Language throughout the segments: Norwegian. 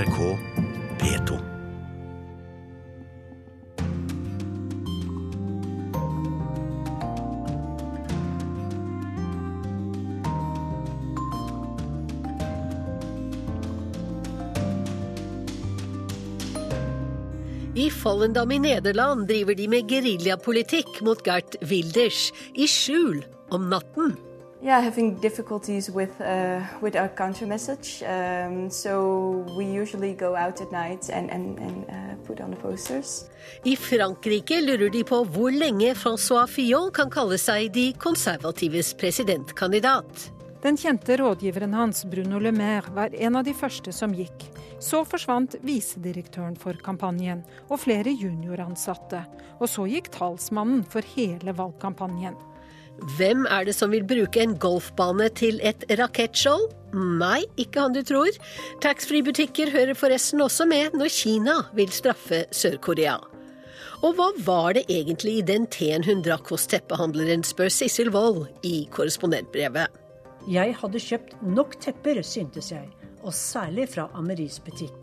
NRK P2. I Fallendam i Nederland driver de med geriljapolitikk mot Gert Wilders i skjul om natten. Yeah, having difficulties with uh, with our counter message. Um, so we usually go out at night and and, and uh, put on the posters. I Frankrike lurer de på hvor lenge Francois Fillon kan kalle seg de konservatives presidentkandidat. Den kjente rådgiveren hans, Bruno Le Maire, var en av de første som gikk. Så forsvant visedirektøren for kampanjen og flere junioransatte. Og så gikk talsmannen for hele valgkampanjen. Hvem er det som vil bruke en golfbane til et rakettskjold? Nei, ikke han du tror. Taxfree-butikker hører forresten også med når Kina vil straffe Sør-Korea. Og hva var det egentlig i den teen hun drakk hos teppehandleren, spør Sissel Wold i korrespondentbrevet. Jeg hadde kjøpt nok tepper, syntes jeg, og særlig fra Ameris butikk.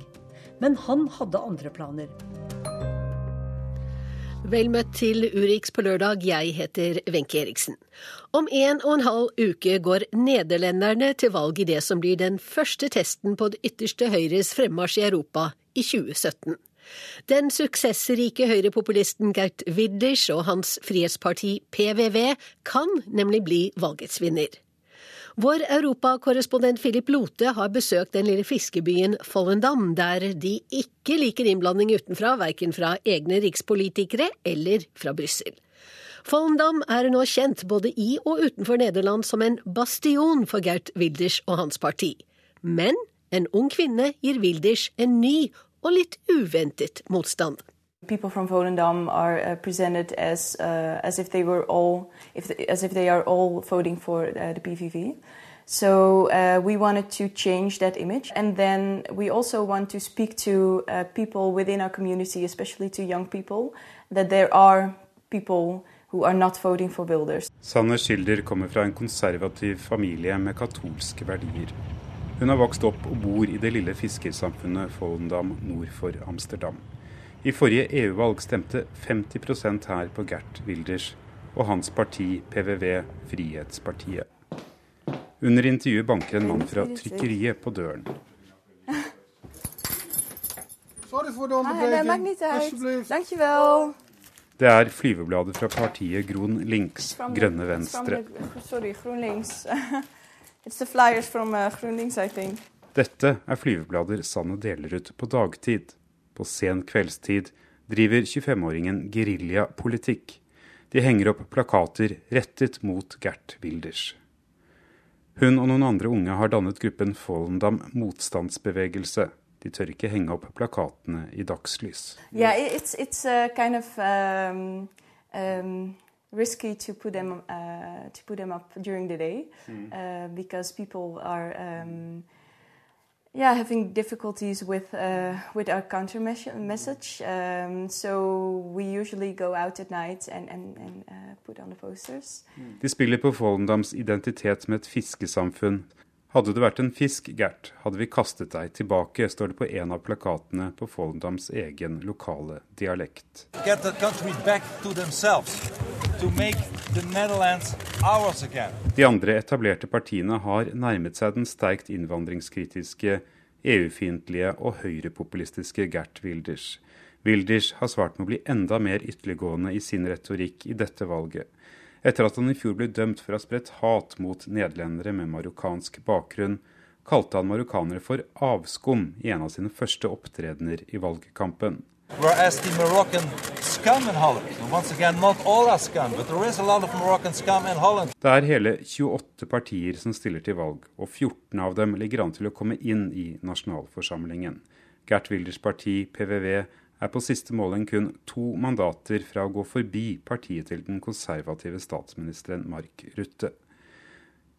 Men han hadde andre planer. Vel møtt til Urix på lørdag, jeg heter Wenche Eriksen. Om en og en halv uke går nederlenderne til valg i det som blir den første testen på det ytterste høyres fremmarsj i Europa i 2017. Den suksessrike høyrepopulisten Gert Wilders og hans frihetsparti PVV kan nemlig bli valgets vinner. Vår europakorrespondent Philip Lote har besøkt den lille fiskebyen Follendam, der de ikke liker innblanding utenfra, verken fra egne rikspolitikere eller fra Brussel. Follendam er nå kjent både i og utenfor Nederland som en bastion for Gert Wilders og hans parti. Men en ung kvinne gir Wilders en ny og litt uventet motstand. People from Volendam are uh, presented as uh, as if they were all if the, as if they are all voting for uh, the PVV. So uh, we wanted to change that image, and then we also want to speak to uh, people within our community, especially to young people, that there are people who are not voting for builders. Sanne Schilder kommer fra en konservativ familie med katolske verdier. Hun har vokst opp og bor i det lille fiskersamfunnet Follendam nord for Amsterdam. I forrige EU-valg stemte 50% her på Gert Wilders og hans parti PVV, Frihetspartiet. Under intervjuet banker en mann fra trykkeriet på døren. Sorry for det. Dankjewel. Er flyvebladet fra partiet Gron Links, Grønne Venstre. Sorry, Groenlinks. It's the flyers from uh, Groenlinks, I think. Dette er flyveblader Sanne deler ut på dagtid. På sen kveldstid driver 25-åringen geriljapolitikk. De henger opp plakater rettet mot Gert Wilders. Hun og noen andre unge har dannet gruppen Follendam motstandsbevegelse. De tør ikke henge opp plakatene i dagslys. Yeah, it's, it's uh, kind of um, um, risky to put them uh, to put them up during the day mm. uh, because people are um, yeah having difficulties with uh, with our counter message. Um, so we usually go out at night and, and, and uh, put on the posters. De spiller på Follendams identitet med et fiskesamfunn. Hadde du vært en fisk, Gert, hadde vi kastet deg tilbake, står det på en av plakatene på Follendams egen lokale dialekt. Get the country back to themselves. To make the Netherlands ours again. De andre etablerte partiene har nærmet seg den sterkt innvandringskritiske, EU-fiendtlige og høyrepopulistiske Gert Wilders. Wilders har svart med å bli enda mer ytterliggående i sin retorikk i dette valget. Etter at han i fjor ble dømt for å ha spredt hat mot nederlendere med marokkansk bakgrunn, kalte han marokkanere for avskum i en av sine første opptredener i valgkampen. Det er hele 28 partier som stiller til valg, og 14 av dem ligger an til å komme inn i nasjonalforsamlingen. Gert Wilders parti, PVV, er på siste måling kun to mandater fra å gå forbi partiet til den konservative statsministeren Mark Rutte.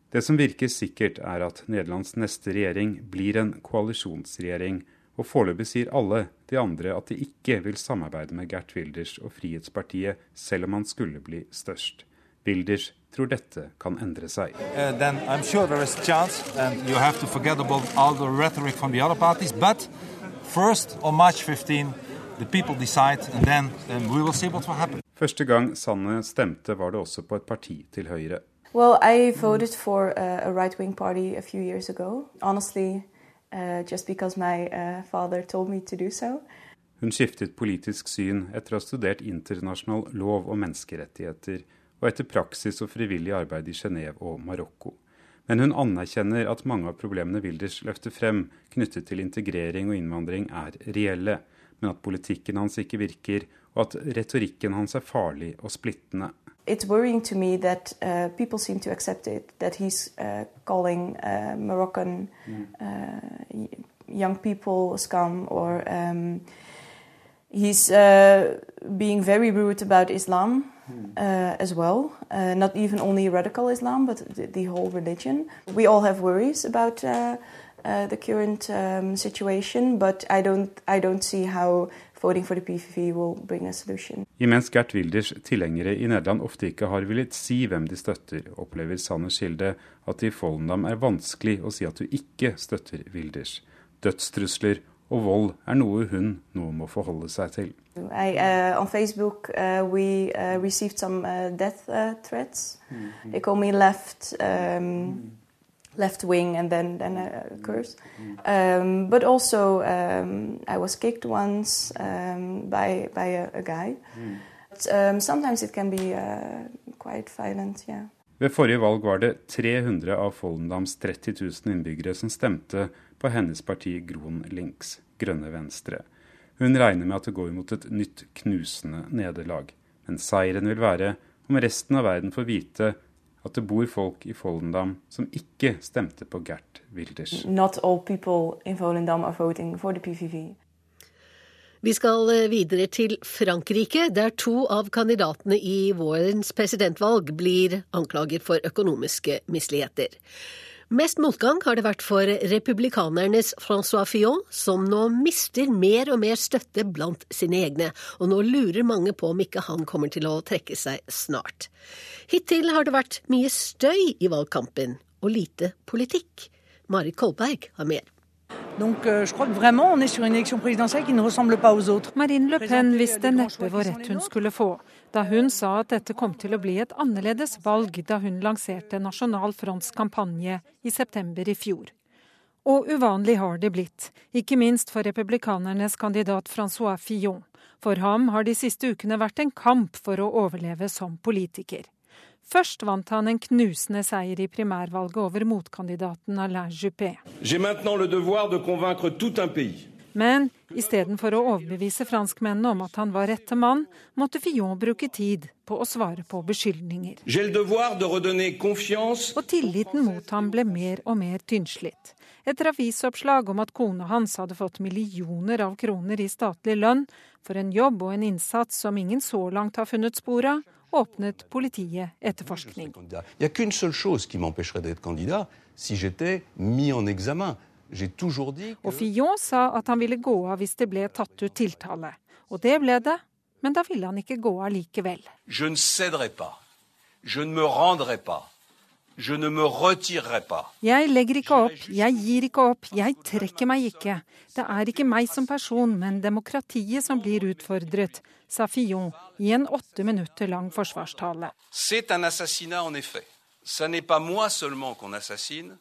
Det som virker sikkert, er at Nederlands neste regjering blir en koalisjonsregjering, og foreløpig sier alle de andre at de ikke vil samarbeide med Gert Wilders og Frihetspartiet, selv om han skulle bli størst. Wilders tror dette kan endre seg. Uh, then I'm sure there is chance, and you have to forget about all the rhetoric from the other parties. But first, on March 15, Decide, then, um, Første gang Sanne stemte, var det også på et parti til høyre. Well, I voted for uh, a right-wing party a few years ago. Honestly, uh, just because my uh, father told me to do so. Hun skiftet politisk syn etter å ha studert internasjonal lov og menneskerettigheter, og etter praksis og frivillig arbeid i Genéve og Marokko. Men hun anerkjenner at mange av problemene Wilders løfter frem, knyttet til integrering og innvandring, er reelle men at politikken hans ikke virker, og at retorikken hans er farlig og splittende. It's worrying to me that uh, people seem to accept it, that he's uh, calling uh, Moroccan uh, young people scum or um, he's uh, being very rude about Islam uh, as well. Uh, not even only radical Islam, but the, the whole religion. We all have worries about uh, uh, the current um, situation, but I don't, I don't see how voting for the PVV will bring a solution. Imens Gert Wilders tilhengere i Nederland ofte ikke har villet si hvem de støtter, opplever Sanne Skilde at det i Follendam er vanskelig å si at du ikke støtter Wilders. Dødstrusler og vold er noe hun nå må forholde seg til. I, uh, on Facebook, uh, we uh, received some uh, death uh, threats. They call me left, um, left wing, and then then a curse. Um, but also, um, I was kicked once um, by by a, a guy. But, um, sometimes it can be uh, quite violent. Yeah. Ved forrige valg var det 300 av Follendams 30 000 innbyggere som stemte på hennes parti Gron Links, Grønne Venstre. Hun regner med at det går mot et nytt knusende nederlag. Men seieren vil være om resten av verden får vite at det bor folk i Follendam som ikke stemte på Gert Wilders. Not all people in Volendam are voting for the PVV. Vi skal eh, videre til Frankrike, der to av kandidatene i vårens presidentvalg blir anklaget for økonomiske misligheter. Mest motgang har det vært for republikanernes Francois Fillon, som nå mister mer og mer støtte blant sine egne, og nå lurer mange på om ikke han kommer til å trekke seg snart. Hittil har det vært mye støy i valgkampen, og lite politikk. Marit Kolberg har mer. Donc euh, je crois que vraiment on est sur une élection présidentielle qui ne ressemble pas aux autres. Marine Le Pen visste neppe hvor rett hun skulle få da hun sa at dette kom til å bli et annerledes valg da hun lanserte Nasjonal fronts kampanje i september i fjor. Og uvanlig har det blitt, ikke minst for republikanernes kandidat Francois Fillon. For ham har de siste ukene vært en kamp for å overleve som politiker. Først vant han en knusende seier i primærvalget over motkandidaten Alain Juppé. Men istedenfor å overbevise franskmennene om at han var rette mann, måtte Fillon bruke tid på å svare på beskyldninger. J'ai le devoir de redonner confiance Og tilliten mot ham ble mer og mer tynnslitt. Etter avisoppslag om at kona hans hadde fått millioner av kroner i statlig lønn for en jobb og en innsats som ingen så langt har funnet spor av, åpnet politiet etterforskning. Il n'y a qu'une ting som qui m'empêcherait d'être candidat, si j'étais mis en examen. J'ai toujours dit que... Og Fillon sa at han ville gå av hvis det ble tatt ut tiltale. Og det ble det, men da ville han ikke gå av likevel. Je ne céderai pas. Je ne me rendrai pas. Je ne me retirerai pas. Jeg legger ikke opp, jeg gir ikke opp, jeg trekker meg ikke. Det er ikke meg som person, men demokratiet som blir utfordret, sa Fillon i en åtte minutter lang forsvarstale. C'est un assassinat en effet. Ce n'est pas moi seulement qu'on assassine.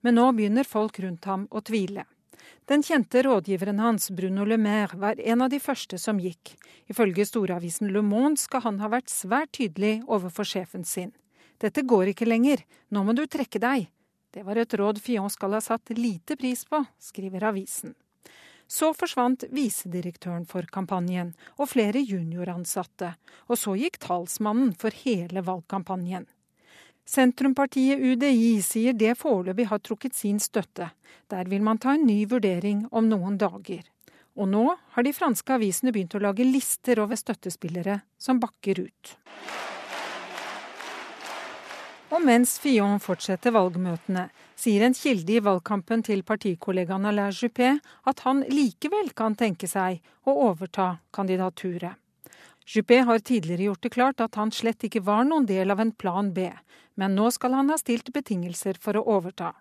Men nå begynner folk rundt ham å tvile. Den kjente rådgiveren hans, Bruno Le Maire, var en av de første som gikk. Ifølge storavisen Le Monde skal han ha vært svært tydelig overfor sjefen sin. Dette går ikke lenger, nå må du trekke deg. Det var et råd Fion skal ha satt lite pris på, skriver avisen. Så forsvant visedirektøren for kampanjen og flere junioransatte, og så gikk talsmannen for hele valgkampanjen. Sentrumpartiet UDI sier det foreløpig har trukket sin støtte. Der vil man ta en ny vurdering om noen dager. Og nå har de franske avisene begynt å lage lister over støttespillere som bakker ut. Og mens Fillon fortsetter valgmøtene, sier en kilde i valgkampen til partikollegaen Alain Juppé at han likevel kan tenke seg å overta kandidaturet. Juppé har tidligere gjort det klart at han slett ikke var noen del av en plan B, men nå skal han ha stilt betingelser for å overta.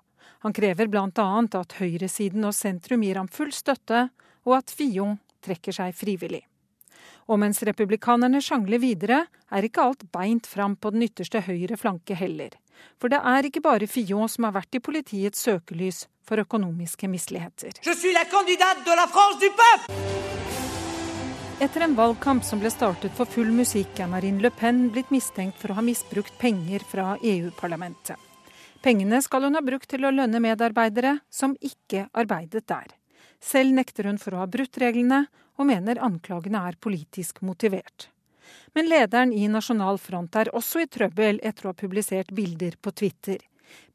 Han krever bl.a. at høyresiden og sentrum gir ham full støtte, og at Fion trekker seg frivillig. Og mens republikanerne sjangler videre, er ikke alt beint fram på den ytterste høyre flanke heller. For det er ikke bare Fillon som har vært i politiets søkelys for økonomiske misligheter. Etter en valgkamp som ble startet for full musikk, er Marine Le Pen blitt mistenkt for å ha misbrukt penger fra EU-parlamentet. Pengene skal hun ha brukt til å lønne medarbeidere som ikke arbeidet der. Selv nekter hun for å ha brutt reglene, og mener anklagene er politisk motivert. Men lederen i Nasjonal Front er også i trøbbel etter å ha publisert bilder på Twitter.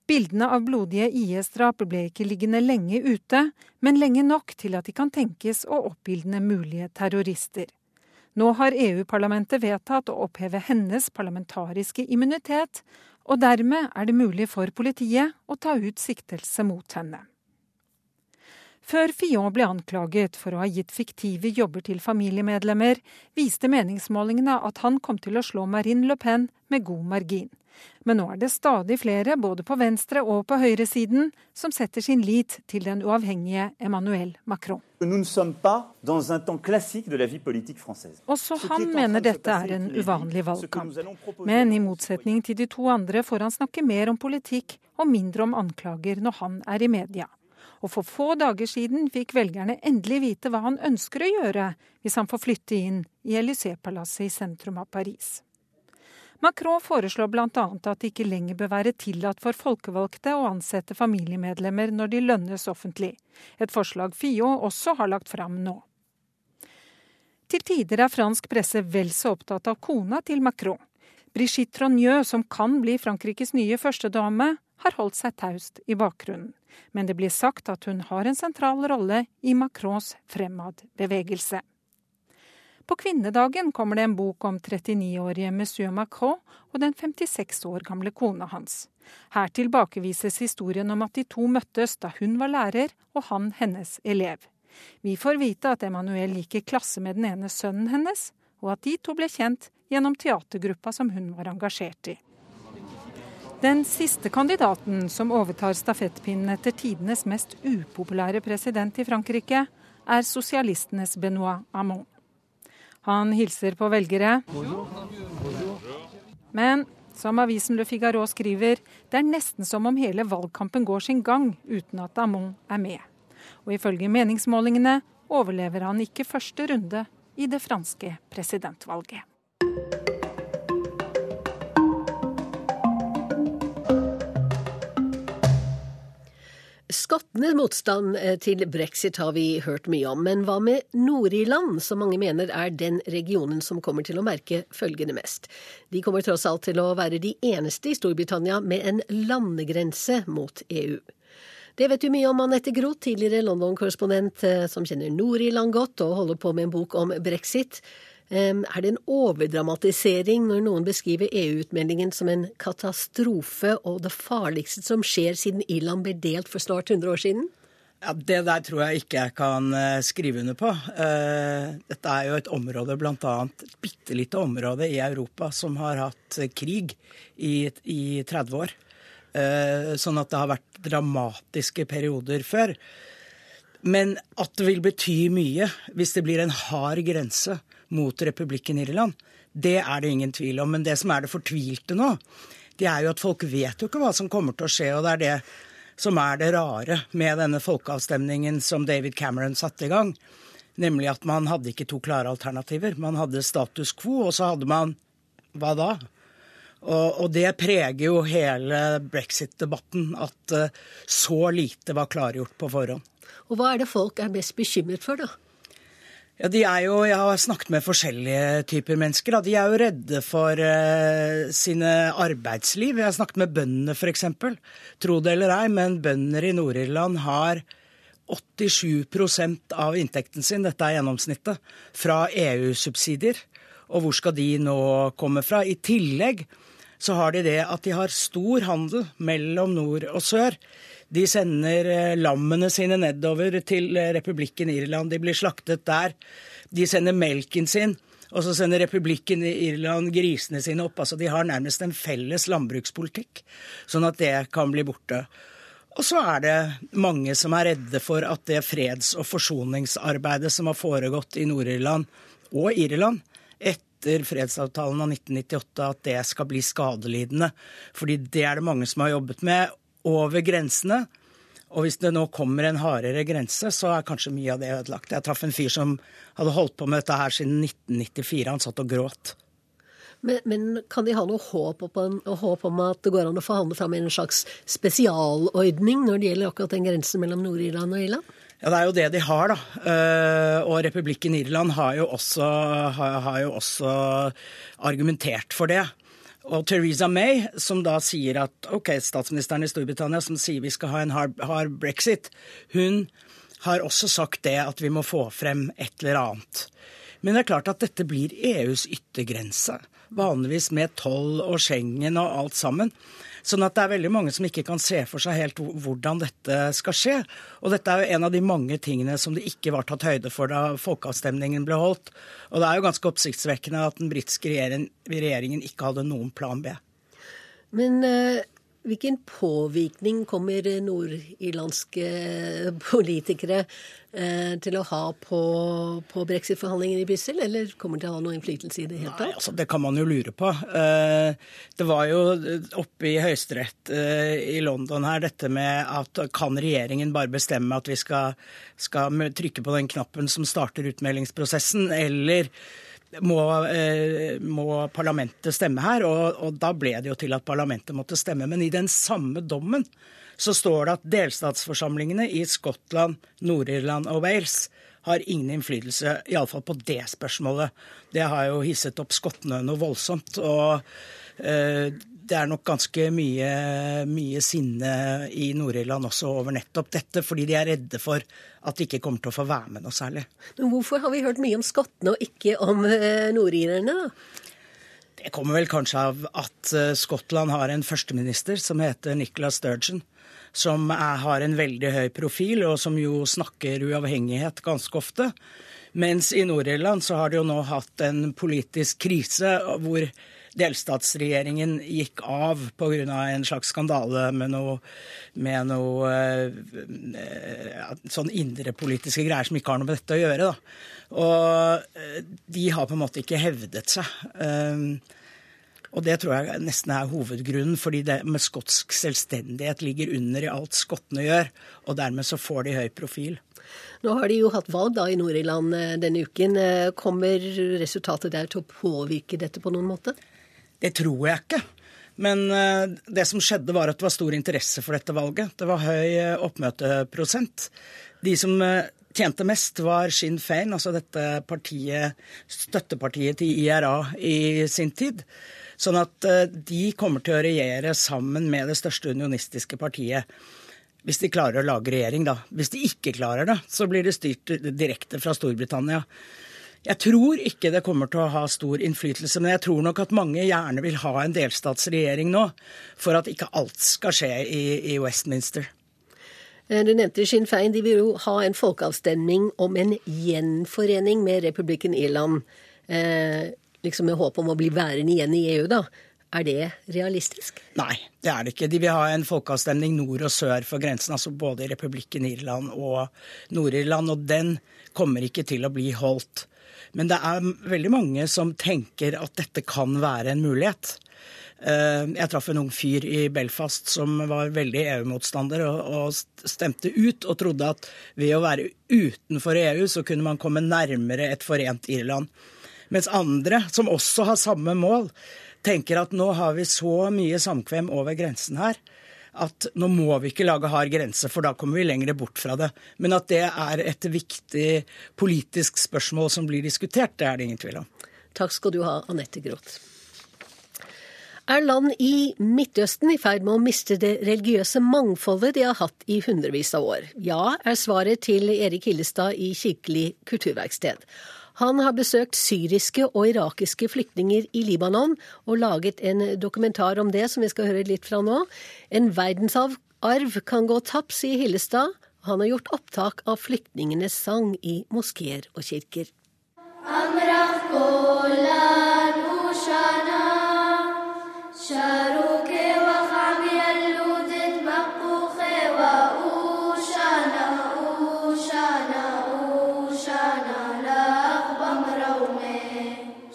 Bildene av blodige IS-drap ble ikke liggende lenge ute, men lenge nok til at de kan tenkes å oppildne mulige terrorister. Nå har EU-parlamentet vedtatt å oppheve hennes parlamentariske immunitet, og dermed er det mulig for politiet å ta ut siktelse mot henne. Før Fillon ble anklaget for å ha gitt fiktive jobber til familiemedlemmer, viste meningsmålingene at han kom til å slå Marine Le Pen med god margin. Men nå er det stadig flere, både på venstre og på høyresiden, som setter sin lit til den uavhengige Emmanuel Macron. Også han mener dette er en uvanlig valgkamp. Men i motsetning til de to andre får han snakke mer om politikk og mindre om anklager når han er i media og for få dager siden fikk velgerne endelig vite hva han ønsker å gjøre hvis han får flytte inn i Élysée-palasset i sentrum av Paris. Macron foreslår bl.a. at det ikke lenger bør være tillatt for folkevalgte å ansette familiemedlemmer når de lønnes offentlig, et forslag FIO også har lagt fram nå. Til tider er fransk presse vel så opptatt av kona til Macron. Brigitte Trogneux, som kan bli Frankrikes nye førstedame, har holdt seg taust i bakgrunnen men det blir sagt at hun har en sentral rolle i Macrons fremadbevegelse. På kvinnedagen kommer det en bok om 39-årige monsieur Macron og den 56 år gamle kona hans. Her tilbakevises historien om at de to møttes da hun var lærer og han hennes elev. Vi får vite at Emmanuel gikk i klasse med den ene sønnen hennes, og at de to ble kjent gjennom teatergruppa som hun var engasjert i. Den siste kandidaten som overtar stafettpinnen etter tidenes mest upopulære president i Frankrike, er sosialistenes Benoit Hamon. Han hilser på velgere. Men som avisen Le Figaro skriver, det er nesten som om hele valgkampen går sin gang uten at Amon er med. Og ifølge meningsmålingene overlever han ikke første runde i det franske presidentvalget. Skottenes motstand eh, til brexit har vi hørt mye om, men hva med Nord-Irland, som mange mener er den regionen som kommer til å merke følgende mest? De kommer tross alt til å være de eneste i Storbritannia med en landegrense mot EU. Det vet du mye om, Anette Groth, tidligere London-korrespondent eh, som kjenner Nord-Irland godt og holder på med en bok om brexit. Er det en overdramatisering når noen beskriver EU-utmeldingen som en katastrofe og det farligste som skjer siden Irland ble delt for snart 100 år siden? Ja, Det der tror jeg ikke jeg kan eh, skrive under på. Eh, dette er jo et område, bl.a. et bitte lite område i Europa som har hatt krig i, i 30 år. Eh, sånn at det har vært dramatiske perioder før. Men at det vil bety mye hvis det blir en hard grense mot republikken Irland. Det er det ingen tvil om. Men det som er det fortvilte nå, det er jo at folk vet jo ikke hva som kommer til å skje. Og det er det som er det rare med denne folkeavstemningen som David Cameron satte i gang. Nemlig at man hadde ikke to klare alternativer. Man hadde status quo, og så hadde man hva da? Og, og det preger jo hele brexit-debatten, at uh, så lite var klargjort på forhånd. Og hva er det folk er mest bekymret for, da? Ja, de er jo, Jeg har snakket med forskjellige typer mennesker. Da. De er jo redde for uh, sine arbeidsliv. Jeg har snakket med bøndene f.eks. Tro det eller ei, men bønder i Nord-Irland har 87 av inntekten sin, dette er gjennomsnittet, fra EU-subsidier. Og hvor skal de nå komme fra? I tillegg så har de det at de har stor handel mellom nord og sør. De sender eh, lammene sine nedover til eh, republikken Irland. De blir slaktet der. De sender melken sin. Og så sender republikken Irland grisene sine opp. Altså, De har nærmest en felles landbrukspolitikk, sånn at det kan bli borte. Og så er det mange som er redde for at det freds- og forsoningsarbeidet som har foregått i Nord-Irland og Irland etter fredsavtalen av 1998, at det skal bli skadelidende. Fordi det er det mange som har jobbet med over grensene. Og hvis det nå kommer en hardere grense, så er kanskje mye av det ødelagt. Jeg traff en fyr som hadde holdt på med dette her siden 1994. Han satt og gråt. Men, men, kan de ha noe håp, en, håp, om at det går an å forhandle fram en slags spesialordning når det gjelder akkurat den grensen mellom Nord-Irland og Irland? Ja, Det er jo det de har, da. Eh, og republikken Irland har jo også, har, har jo også argumentert for det. Og Theresa May, som da sier at ok, statsministeren i Storbritannia som sier vi skal ha en hard, hard brexit, hun har også sagt det at vi må få frem et eller annet. Men det er klart at dette blir EUs yttergrense. Vanligvis med toll og Schengen og alt sammen. Sånn at det er veldig mange som ikke kan se for seg helt hvordan dette skal skje. Og dette er jo en av de mange tingene som det ikke var tatt høyde for da folkeavstemningen ble holdt. Og det er jo ganske oppsiktsvekkende at den britiske regjeringen ikke hadde noen plan B. Men uh, Hvilken påvirkning kommer nordirlandske politikere eh, til å ha på, på brexit-forhandlingene i Brussel, eller kommer de til å ha noe innflytelse i det hele tatt? Nei, altså, Det kan man jo lure på. Eh, det var jo oppe i Høyesterett eh, i London her dette med at kan regjeringen bare bestemme at vi skal, skal trykke på den knappen som starter utmeldingsprosessen, eller må, eh, må, parlamentet stemme her. Og, og, da ble det jo til at parlamentet måtte stemme. Men i den samme dommen så står det at delstatsforsamlingene i Skottland, Nord-Irland og Wales har ingen innflytelse, iallfall på det spørsmålet. Det har jo hisset opp skottene noe voldsomt. og eh, det er nok ganske mye, mye sinne i Nord-Irland også over nettopp dette, fordi de er redde for at de ikke kommer til å få være med noe særlig. Men hvorfor har vi hørt mye om skottene og ikke om eh, nordirerne, da? Det kommer vel kanskje av at eh, Skottland har en førsteminister som heter Nicola Sturgeon. Som er, har en veldig høy profil, og som jo snakker uavhengighet ganske ofte. Mens i Nord-Irland så har de jo nå hatt en politisk krise hvor delstatsregjeringen gikk av pga. en slags skandale med noe, med noe uh, sånn indrepolitiske greier som ikke har noe med dette å gjøre. Da. Og uh, de har på en måte ikke hevdet seg. Uh, og det tror jeg nesten er hovedgrunnen, fordi det med skotsk selvstendighet ligger under i alt skottene gjør, og dermed så får de høy profil. Nå har de jo hatt valg da i Nord-Irland denne uken. Kommer resultatet der til å påvirke dette på noen måte? Det tror jeg ikke. Men eh, det som skjedde, var at det var stor interesse for dette valget. Det var høy eh, oppmøteprosent. De som eh, tjente mest, var Sinn Fein, altså dette partiet, støttepartiet til IRA i sin tid. Sånn at de kommer til å regjere sammen med det største unionistiske partiet. Hvis de klarer å lage regjering, da. Hvis de ikke klarer det, så blir det styrt direkte fra Storbritannia. Jeg tror ikke det kommer til å ha stor innflytelse, men jeg tror nok at mange gjerne vil ha en delstatsregjering nå, for at ikke alt skal skje i, i Westminster. Eh, du nevnte Sinn Fein. De vil jo ha en folkeavstemning om en gjenforening med republikken Irland. Eh, liksom med håp om å bli værende igjen i EU, da. Er det realistisk? Nei, det er det ikke. De vil ha en folkeavstemning nord og sør for grensen, altså både i republikken Irland og Nord-Irland. Og den kommer ikke til å bli holdt. Men det er veldig mange som tenker at dette kan være en mulighet. Eh, jeg traff en ung fyr i Belfast som var veldig EU-motstander og stemte ut, og trodde at ved å være utenfor EU så kunne man komme nærmere et forent Irland. Mens andre, som også har samme mål, tenker at nå har vi så mye samkvem over grensen her at nå må vi ikke lage hard grense, for da kommer vi lenger bort fra det. Men at det er et viktig politisk spørsmål som blir diskutert, det er det ingen tvil om. Takk skal du ha, Anette Groth. Er land i Midtøsten i ferd med å miste det religiøse mangfoldet de har hatt i hundrevis av år? Ja, er svaret til Erik Hillestad i Kirkelig kulturverksted. Han har besøkt syriske og irakiske flyktninger i Libanon og laget en dokumentar om det, som vi skal høre litt fra nå. En verdensarv kan gå tapt, sier Hillestad. Han har gjort opptak av flyktningenes sang i moskeer og kirker.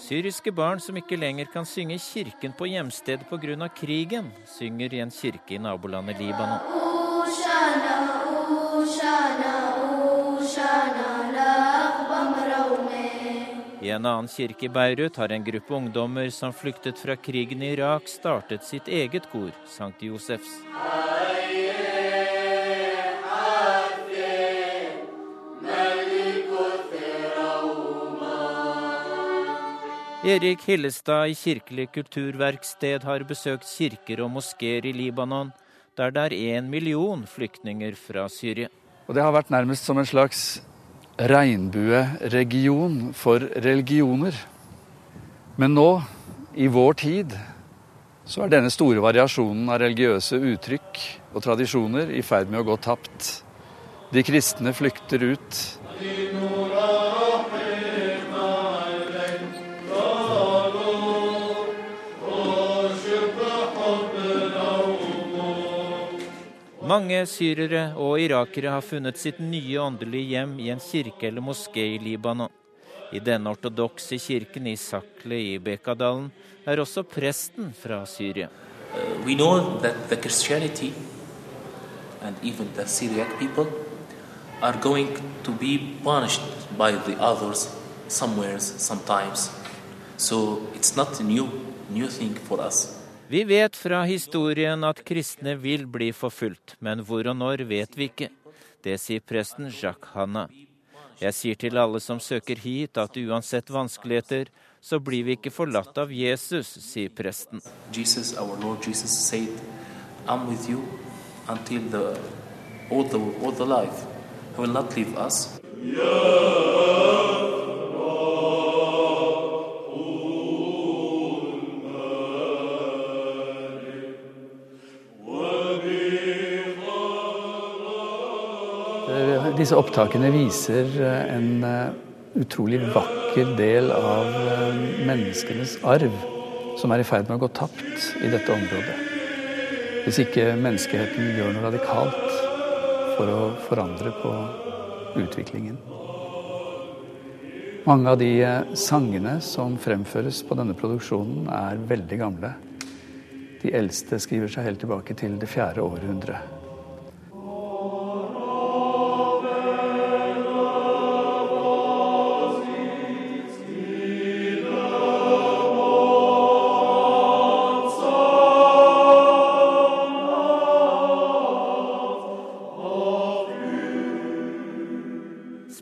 Syriske barn som ikke lenger kan synge i kirken på hjemstedet pga. krigen, synger i en kirke i nabolandet Libanon. I en annen kirke i Beirut har en gruppe ungdommer som flyktet fra krigen i Irak, startet sitt eget kor, Sankt Josefs. Erik Hillestad i Kirkelig kulturverksted har besøkt kirker og moskeer i Libanon, der det er én million flyktninger fra Syria. Og Det har vært nærmest som en slags regnbueregion for religioner. Men nå, i vår tid, så er denne store variasjonen av religiøse uttrykk og tradisjoner i ferd med å gå tapt. De kristne flykter ut. Mange syrere og irakere har funnet sitt nye åndelige hjem i en kirke eller moské i Libanon. I denne ortodokse kirken i Sakle i Bekadalen er også presten fra Syria. Uh, we know that the Christianity and even the Syriac people are going to be punished by the others somewhere, sometimes. So it's not a new, new thing for us. Vi vet fra historien at kristne vil bli forfulgt, men hvor og når vet vi ikke. Det sier presten Jacques Hanna. Jeg sier til alle som søker hit at uansett vanskeligheter, så blir vi ikke forlatt av Jesus, sier presten. Jesus, our Lord Jesus said, I'm with you until the, all the, all the life. He will not leave us. Yeah. Disse opptakene viser eh, en eh, utrolig vakker del av eh, menneskenes arv som er i ferd med å gå tapt i dette området. Hvis ikke menneskeheten gjør noe radikalt for å forandre på utviklingen. Mange av de sangene som fremføres på denne produksjonen, er veldig gamle. De eldste skriver seg helt tilbake til det fjerde århundret.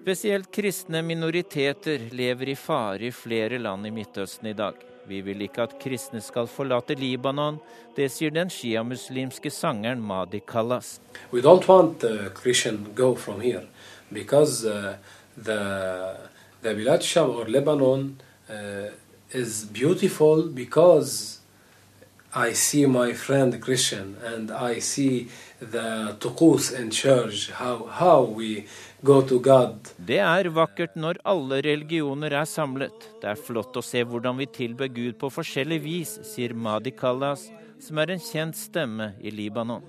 Spesielt kristne minoriteter lever i fare i flere land i Midtøsten i dag. Vi vil ikke at kristne skal forlate Libanon. Det sier den sjiamuslimske sangeren Madi Kallas. We don't want uh, Christian go from here because uh, the the Bilad Sham or Lebanon uh, is beautiful because I see my friend I see the tuqus church how how we det er vakkert når alle religioner er samlet. Det er flott å se hvordan vi tilber Gud på forskjellig vis, sier Madi Kallas, som er en kjent stemme i Libanon.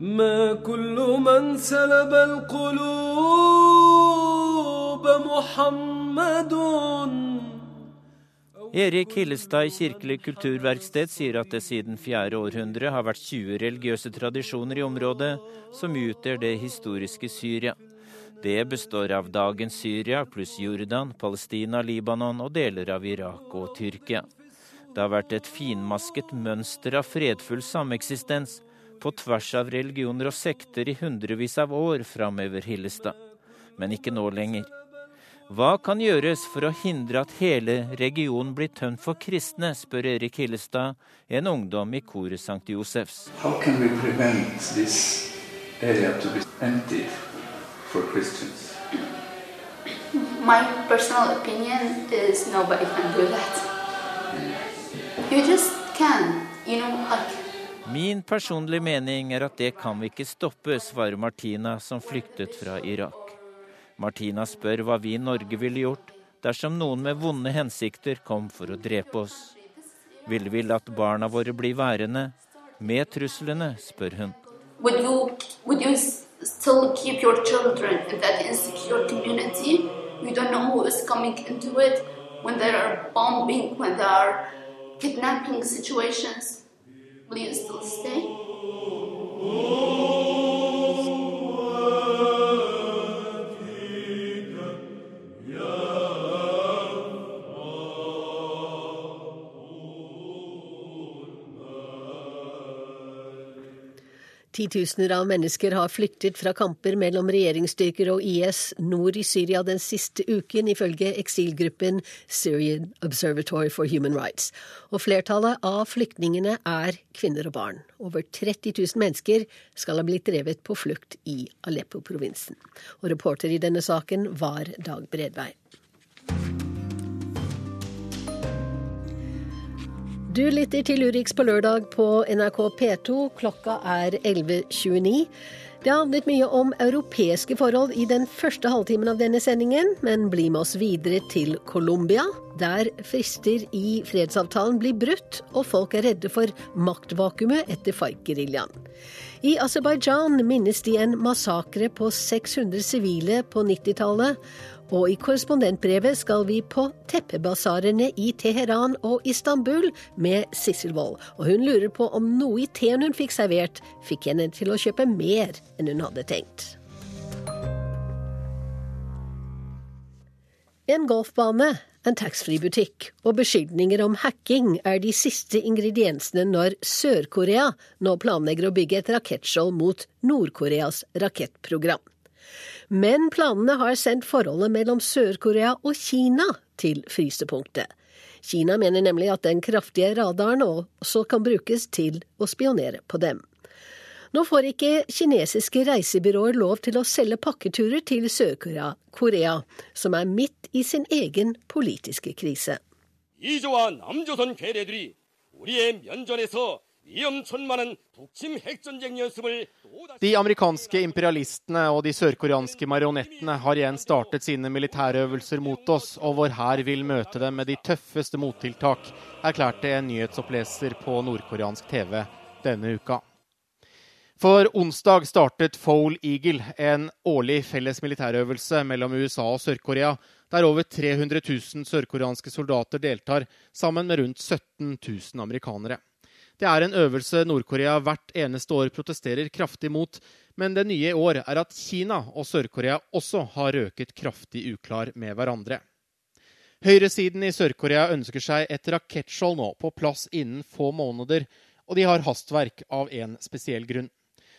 ما كل من سلب القلوب محمد Erik Hillestad i Kirkelig kulturverksted sier at det siden fjerde århundre har vært 20 religiøse tradisjoner i området som utgjør det historiske Syria. Det består av dagens Syria pluss Jordan, Palestina, Libanon og deler av Irak og Tyrkia. Det har vært et finmasket mønster av fredfull sameksistens på tvers av religioner og sekter i hundrevis av år, framover Hillestad. Men ikke nå lenger. Hva kan gjøres for å hindre at hele regionen blir tømt for kristne, spør Erik Hillestad, en ungdom i koret St. Josefs. My personal opinion is nobody can do that. You just can, you know, like Min personlige mening er at det kan vi ikke stoppe, svarer Martina, som flyktet fra Irak. Martina spør hva vi i Norge ville gjort dersom noen med vonde hensikter kom for å drepe oss. Ville vi latt barna våre bli værende, med truslene, spør hun. Would you, would you still keep your children in that insecure community? You don't know who is coming into it when there are bombing, when there are kidnapping situations. Will you still stay? Titusener av mennesker har flyktet fra kamper mellom regjeringsstyrker og IS nord i Syria den siste uken, ifølge eksilgruppen Syrian Observatory for Human Rights. Og flertallet av flyktningene er kvinner og barn. Over 30 000 mennesker skal ha blitt drevet på flukt i Aleppo-provinsen. Og reporter i denne saken var Dag Bredvei. Du lytter til Urix på lørdag på NRK P2. Klokka er 11.29. Det handlet mye om europeiske forhold i den første halvtimen av denne sendingen, men bli med oss videre til Colombia, der frister i fredsavtalen blir brutt, og folk er redde for maktvakuumet etter FARC-geriljaen. I Aserbajdsjan minnes de en massakre på 600 sivile på 90-tallet, og i korrespondentbrevet skal vi på teppebasarene i Teheran og Istanbul med Sissel Wold. Og hun lurer på om noe i teen hun fikk servert, fikk henne til å kjøpe mer enn hun hadde tenkt. En golfbane, en taxfree-butikk og beskyldninger om hacking er de siste ingrediensene når Sør-Korea nå planlegger å bygge et rakettskjold mot Nord-Koreas rakettprogram. Men planene har sendt forholdet mellom Sør-Korea og Kina til frysepunktet. Kina mener nemlig at den kraftige radaren også kan brukes til å spionere på dem. Nå får ikke kinesiske reisebyråer lov til å selge pakketurer til Sør-Korea, som er midt i sin egen politiske krise. De amerikanske imperialistene og de sørkoreanske marionettene har igjen startet sine militærøvelser mot oss, og vår hær vil møte dem med de tøffeste mottiltak, erklærte en nyhetsoppleser på nordkoreansk TV denne uka. For onsdag startet Foal Eagle, en årlig felles militærøvelse mellom USA og Sør-Korea, der over 300 000 sørkoreanske soldater deltar, sammen med rundt 17 000 amerikanere. Det er en øvelse Nord-Korea hvert eneste år protesterer kraftig mot, men det nye i år er at Kina og Sør-Korea også har røket kraftig uklar med hverandre. Høyresiden i Sør-Korea ønsker seg et rakettskjold nå på plass innen få måneder, og de har hastverk av en spesiell grunn.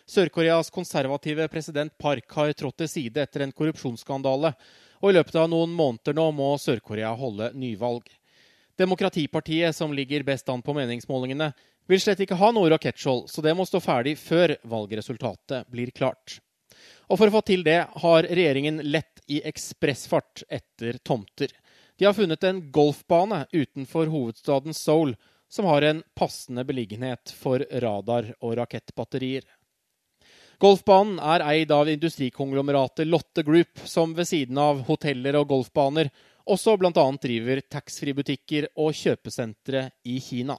Sør-Koreas konservative president Park har trådt til side etter en korrupsjonsskandale, og i løpet av noen måneder nå må Sør-Korea holde nyvalg. Demokratipartiet, som ligger best an på meningsmålingene, vil slett ikke ha noe rakettskjold, så det må stå ferdig før valgresultatet blir klart. Og for å få til det har regjeringen lett i ekspressfart etter tomter. De har funnet en golfbane utenfor hovedstaden Seoul som har en passende beliggenhet for radar- og rakettbatterier. Golfbanen er eid av industrikonglomeratet Lotte Group, som ved siden av hoteller og golfbaner også bl.a. driver taxfree-butikker og kjøpesentre i Kina.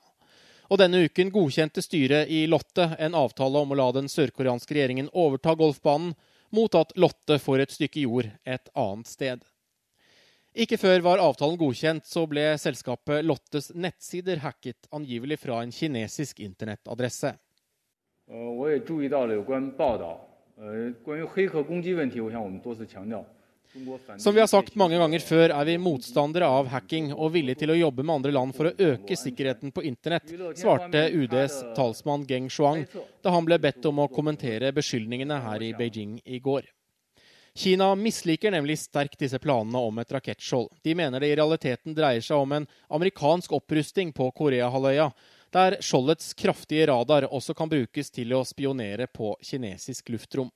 Og denne uken godkjente styret i Lotte en avtale om å la den sørkoreanske regjeringen overta golfbanen, mot at Lotte får et stykke jord et annet sted. Ikke før var avtalen godkjent, så ble selskapet Lottes nettsider hacket, angivelig fra en kinesisk internettadresse. 我也注意到了有关报道，呃，关于黑客攻击问题，我想我们多次强调。som vi har sagt mange ganger før, er vi motstandere av hacking og villige til å jobbe med andre land for å øke sikkerheten på internett, svarte UDs talsmann Geng Shuang da han ble bedt om å kommentere beskyldningene her i Beijing i går. Kina misliker nemlig sterkt disse planene om et rakettskjold. De mener det i realiteten dreier seg om en amerikansk opprusting på Koreahalvøya, der skjoldets kraftige radar også kan brukes til å spionere på kinesisk luftrom.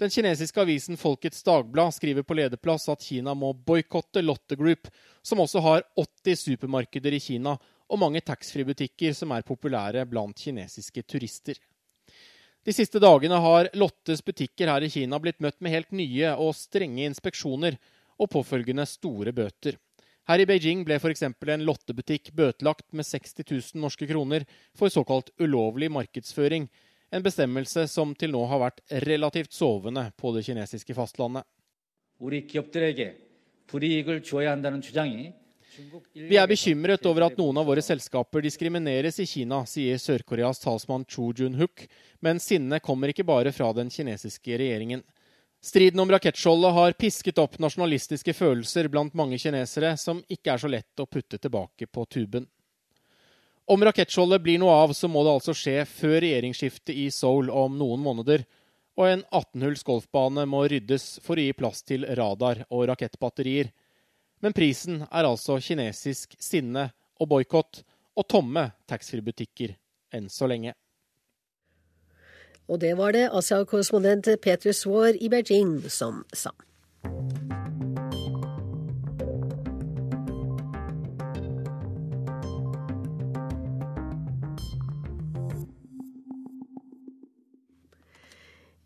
Den kinesiske avisen Folkets Dagblad skriver på lederplass at Kina må boikotte Lotte Group, som også har 80 supermarkeder i Kina og mange taxfree-butikker som er populære blant kinesiske turister. De siste dagene har Lottes butikker her i Kina blitt møtt med helt nye og strenge inspeksjoner og påfølgende store bøter. Her i Beijing ble f.eks. en lottebutikk bøtelagt med 60 000 norske kroner for såkalt ulovlig markedsføring, en bestemmelse som til nå har vært relativt sovende på det kinesiske fastlandet. Vi er bekymret over at noen av våre selskaper diskrimineres i Kina, sier Sør-Koreas talsmann Cho Jun-huk, men sinnet kommer ikke bare fra den kinesiske regjeringen. Striden om rakettskjoldet har pisket opp nasjonalistiske følelser blant mange kinesere, som ikke er så lett å putte tilbake på tuben. Om rakettskjoldet blir noe av, så må det altså skje før regjeringsskiftet i Seoul om noen måneder, og en 18-hulls golfbane må ryddes for å gi plass til radar og rakettbatterier. Men prisen er altså kinesisk sinne og boikott og tomme taxfree-butikker enn så lenge. Og det var det Asia-korrespondent Peter Svaar i Beijing som sa.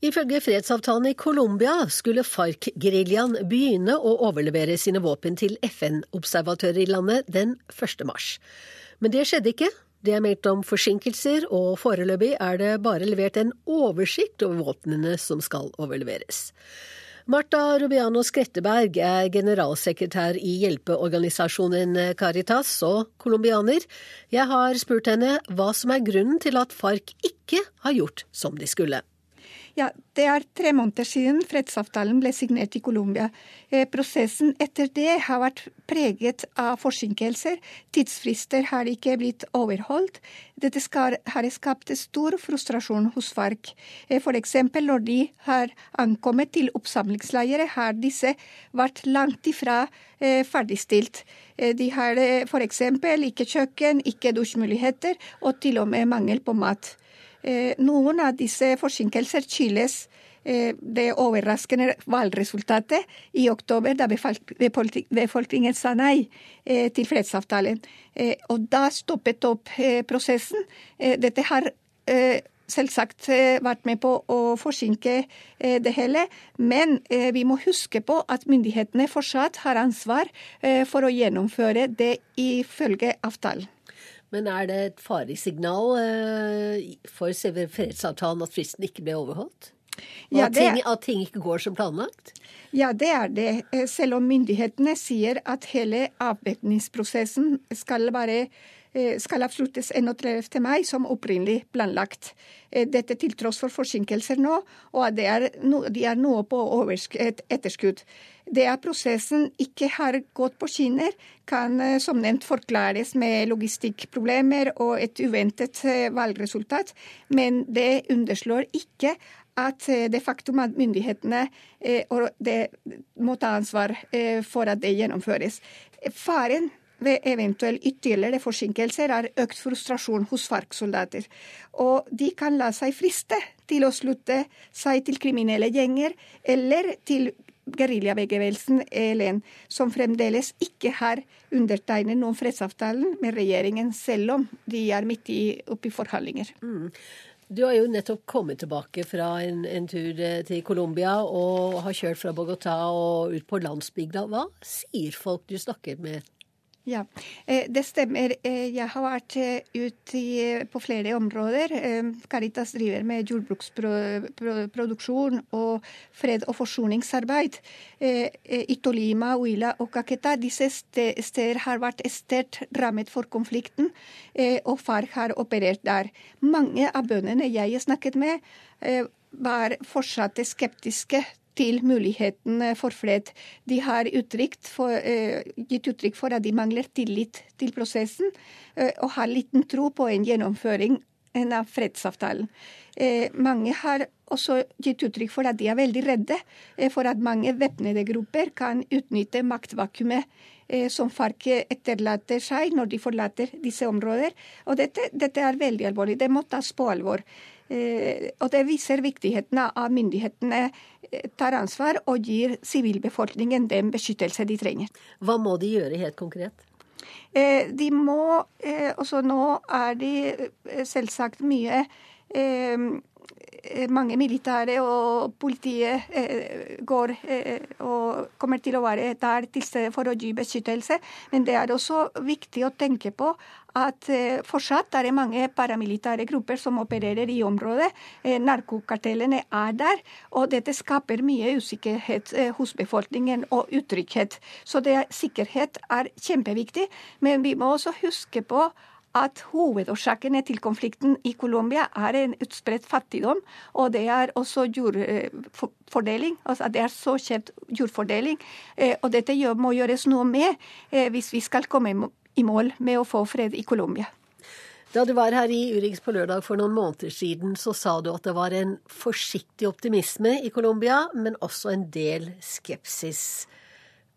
Ifølge fredsavtalen i Colombia skulle FARC-geriljaen begynne å overlevere sine våpen til FN-observatører i landet den 1. mars. Men det skjedde ikke. Det er meldt om forsinkelser, og foreløpig er det bare levert en oversikt over våpnene som skal overleveres. Marta Rubiano Skretteberg er generalsekretær i hjelpeorganisasjonen Caritas og colombianer. Jeg har spurt henne hva som er grunnen til at FARC ikke har gjort som de skulle. Ja, Det er tre måneder siden fredsavtalen ble signert i Colombia. Eh, prosessen etter det har vært preget av forsinkelser. Tidsfrister har ikke blitt overholdt. Dette skal, har skapt stor frustrasjon hos FARC. Eh, F.eks. når de har ankommet til oppsamlingsleirer, har disse vært langt ifra eh, ferdigstilt. Eh, de har eh, f.eks. ikke kjøkken, ikke dusjmuligheter og til og med mangel på mat. Eh, noen av disse forsinkelser skyldes eh, det overraskende valgresultatet i oktober, da befolkningen sa nei eh, til fredsavtalen. Og da stoppet opp prosessen. Dette har selvsagt vært med på å forsinke det hele. Men vi må huske på at myndighetene fortsatt har ansvar for å gjennomføre det ifølge avtalen. Men er det et faresignal signal for selve fredsavtalen at fristen ikke ble overholdt? Og ja, at, ting, at, ting, ikke går som planlagt? Ja, det er det. Eh, selv om myndighetene sier at hele avvæpningsprosessen skal være Eh, skal avsluttes 31. mai, som opprinnelig planlagt. Eh, dette til tross for forsinkelser nå, og at er no, de er nå på etterskudd. Det at prosessen ikke har gått på skinner, kan eh, som nevnt forklares med logistikkproblemer og et uventet valgresultat, men det underslår ikke at det faktum at myndighetene må ta ansvar for at det gjennomføres. Faren ved eventuelle ytterligere forsinkelser er økt frustrasjon hos FARC-soldater. Og de kan la seg friste til å slutte seg til kriminelle gjenger eller til geriljabevegelsen ELN, som fremdeles ikke har undertegnet noen fredsavtalen med regjeringen, selv om de er midt i, oppe i forhandlinger. Mm. Du har jo nettopp kommet tilbake fra en, en tur eh, til Colombia og har kjørt fra Bogotá og ut på landsbygda. Hva sier folk du snakker med ja, eh, det stemmer. Eh, jeg har vært eh, ute på flere områder. Caritas driver med jordbruksproduksjon og fred- og forsoningsarbeid. I Tolima, Huila og Kaketa. disse steder har vært sterkt rammet for konflikten, og FARC har operert der. Mange av bøndene jeg snakket med, var fortsatt skeptiske til muligheten for fred. De har uttrykt for, uh, gitt uttrykk for at de mangler tillit til prosessen, uh, og har liten tro på en gjennomføring av fredsavtalen. Mange har også gitt uttrykk for at de er veldig redde for at mange væpnede grupper kan utnytte maktvakuumet som FARC etterlater seg når de forlater disse områder. Og dette, dette er veldig alvorlig. Det må tas på alvor. Eh, og det viser viktigheten av myndighetene eh, tar ansvar og gir sivilbefolkningen den beskyttelse de trenger. Hva må de gjøre helt konkret? Eh, de må også Nå er de selvsagt mye mange militære og politiet går og kommer til å være der til stede for å gi beskyttelse. Men det er også viktig å tenke på at fortsatt er det mange paramilitære grupper som opererer i området. Narkokartellene er der, og dette skaper mye usikkerhet hos befolkningen og utrygghet. Så det, sikkerhet er kjempeviktig, men vi må også huske på at hovedårsakene til konflikten i Colombia er en utspredt fattigdom, og det er også jordfordeling. Altså det er så kjent jordfordeling. Eh, og dette må gjøres noe med eh, hvis vi skal komme i mål med å få fred i Colombia. Da du var her i Urix på lørdag for noen måneder siden, så sa du at det var en forsiktig optimisme i Colombia, men også en del skepsis.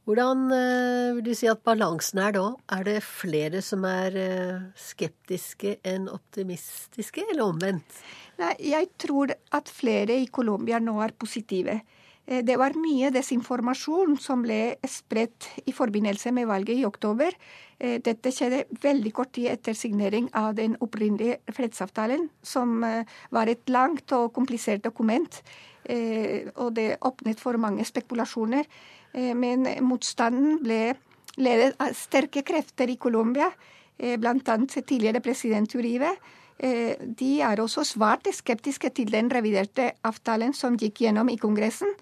Hvordan uh, vil du si at balansen er da? Er det flere som er uh, skeptiske enn optimistiske, eller omvendt? Nei, jeg tror at flere i Colombia nå er positive. Eh, det var mye desinformasjon som ble spredt i forbindelse med valget i oktober. Dette skjedde veldig kort tid etter signering av den opprinnelige fredsavtalen, som var et langt og komplisert dokument. Og det åpnet for mange spekulasjoner. Eh, men motstanden ble ledet av sterke krefter i Colombia, eh, bl.a. tidligere president Uribe. Eh, de er også svært skeptiske til den reviderte avtalen som gikk gjennom i Kongressen.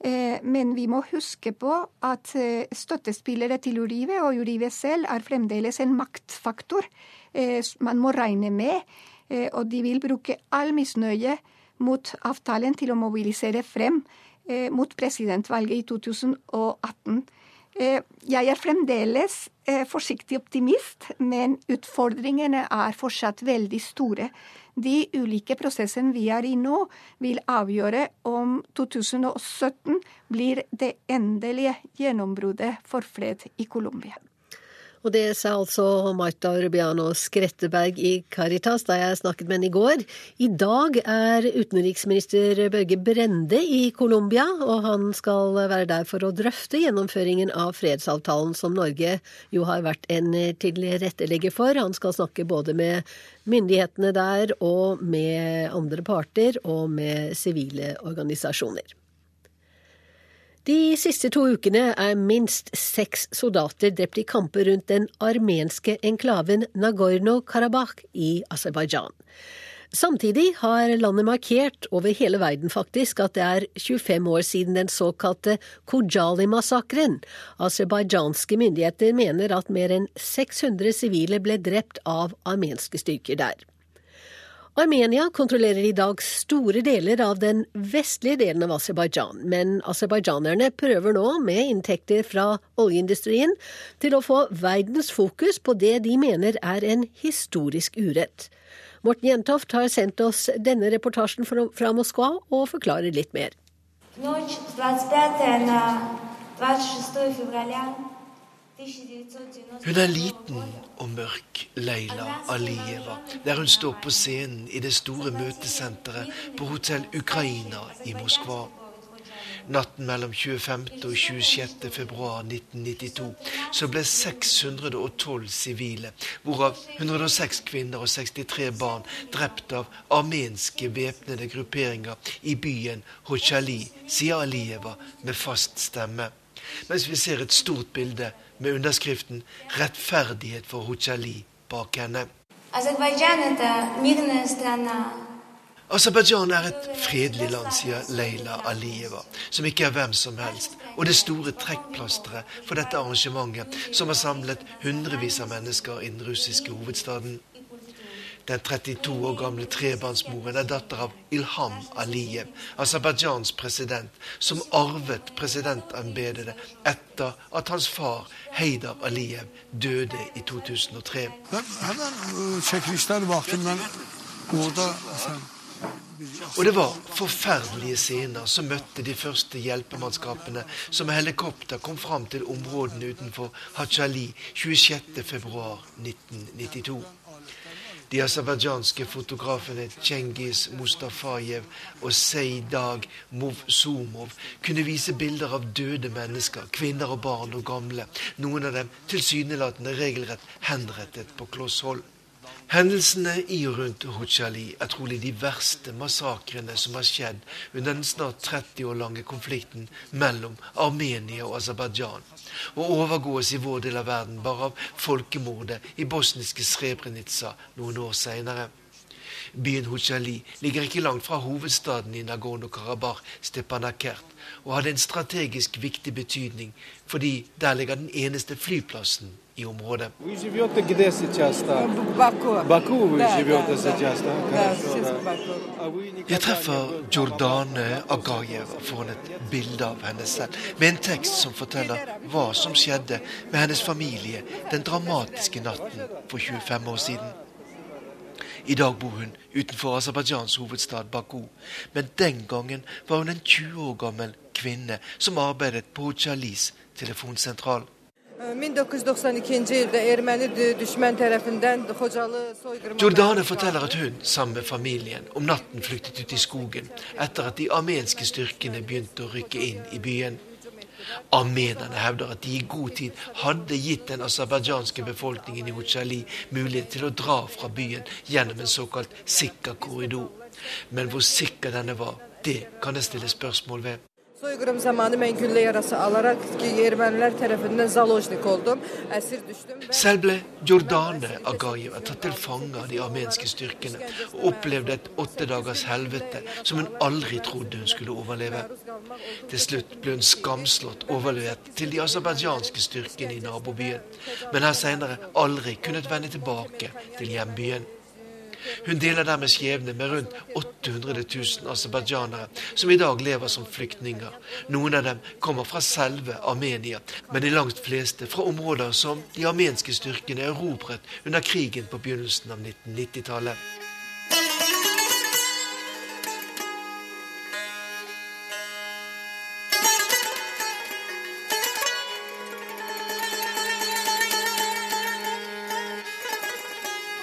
Men vi må huske på at støttespillere til Uribe og Uribe selv er fremdeles en maktfaktor man må regne med. Og de vil bruke all misnøye mot avtalen til å mobilisere frem Eh, mot presidentvalget i 2018. Eh, jeg er fremdeles eh, forsiktig optimist, men utfordringene er fortsatt veldig store. De ulike prosessene vi er i nå, vil avgjøre om 2017 blir det endelige gjennombruddet for fred i Colombia. Og det sa altså Marta Rubiano Skretteberg i Caritas da jeg snakket med henne i går. I dag er utenriksminister Børge Brende i Colombia, og han skal være der for å drøfte gjennomføringen av fredsavtalen som Norge jo har vært en tilrettelegger for. Han skal snakke både med myndighetene der og med andre parter og med sivile organisasjoner. De siste to ukene er minst seks soldater drept i kamper rundt den armenske enklaven Nagorno-Karabakh i Aserbajdsjan. Samtidig har landet markert, over hele verden faktisk, at det er 25 år siden den såkalte Kojali-massakren. Aserbajdsjanske myndigheter mener at mer enn 600 sivile ble drept av armenske styrker der. Armenia kontrollerer i dag store deler av den vestlige delen av Aserbajdsjan, men aserbajdsjanerne prøver nå, med inntekter fra oljeindustrien, til å få verdens fokus på det de mener er en historisk urett. Morten Jentoft har sendt oss denne reportasjen fra Moskva og forklarer litt mer. Notch, 25. 26 hun er liten og mørk, Leila Alieva, der hun står på scenen i det store møtesenteret på Hotell Ukraina i Moskva. Natten mellom 25. og 26. februar 1992 så ble 612 sivile, hvorav 106 kvinner og 63 barn, drept av armenske væpnede grupperinger i byen Hochali, sier Alieva med fast stemme. Mens vi ser et stort bilde med underskriften 'Rettferdighet for Hochali' bak henne. Aserbajdsjan er et fredelig land, sier Leila Alieva, som ikke er hvem som helst, og det store trekkplasteret for dette arrangementet, som har samlet hundrevis av mennesker i den russiske hovedstaden. Den 32 år gamle trebarnsmoren er datter av Ilham Aliyev, Aserbajdsjans president, som arvet presidentembetet etter at hans far Heidar Aliyev døde i 2003. Og det var forferdelige scener som møtte de første hjelpemannskapene som med helikopter kom fram til områdene utenfor Hachali 26.2.1992. De aserbajdsjanske fotografene Cengiz Mustafajev og Seidag Movsumov kunne vise bilder av døde mennesker, kvinner og barn og gamle, noen av dem tilsynelatende regelrett henrettet på kloss hold. Hendelsene i og rundt Huchali er trolig de verste massakrene som har skjedd under den snart 30 år lange konflikten mellom Armenia og Aserbajdsjan, og overgås i vår del av verden bare av folkemordet i bosniske Srebrenica noen år seinere. Byen Huchali ligger ikke langt fra hovedstaden i Nagorno-Karabakh, Stepanakert, og hadde en strategisk viktig betydning fordi der ligger den eneste flyplassen i området. Jeg treffer Jordane Agayeva foran et bilde av henne selv, med en tekst som forteller hva som skjedde med hennes familie den dramatiske natten for 25 år siden. I dag bor hun utenfor Aserbajdsjans hovedstad Baku, men den gangen var hun en 20 år gammel kvinne som arbeidet på Chalis telefonsentral. 1992 ildə erməni düşmən tərəfindən Xocalı soyqırma Jordane forteller at hun, sammen med familien, om natten flyktet ut i skogen etter at de armenske styrkene begynte å rykke inn i byen. Armenerne hevder at de i god tid hadde gitt den aserbajdsjanske befolkningen i Hochali mulighet til å dra fra byen gjennom en såkalt sikker korridor. Men hvor sikker denne var, det kan det stilles spørsmål ved. Soyqırım zamanı mən güllə yarası alaraq ki, ermənilər tərəfindən Zalojnik oldum. Əsir düşdüm. Selv ble Jordane Agayeva tatt til fange av de armenske styrkene og opplevde et åtte dagers helvete som hun aldri trodde hun skulle overleve. Til slutt ble hun skamslått overlevert til de aserbajdsjanske styrkene i nabobyen, men har senere aldri kunnet vende tilbake til hjembyen. Hun deler dermed skjebne med rundt 800 000 aserbajdsjanere som i dag lever som flyktninger. Noen av dem kommer fra selve Armenia, men de langt fleste fra områder som de armenske styrkene erobret under krigen på begynnelsen av 1990-tallet.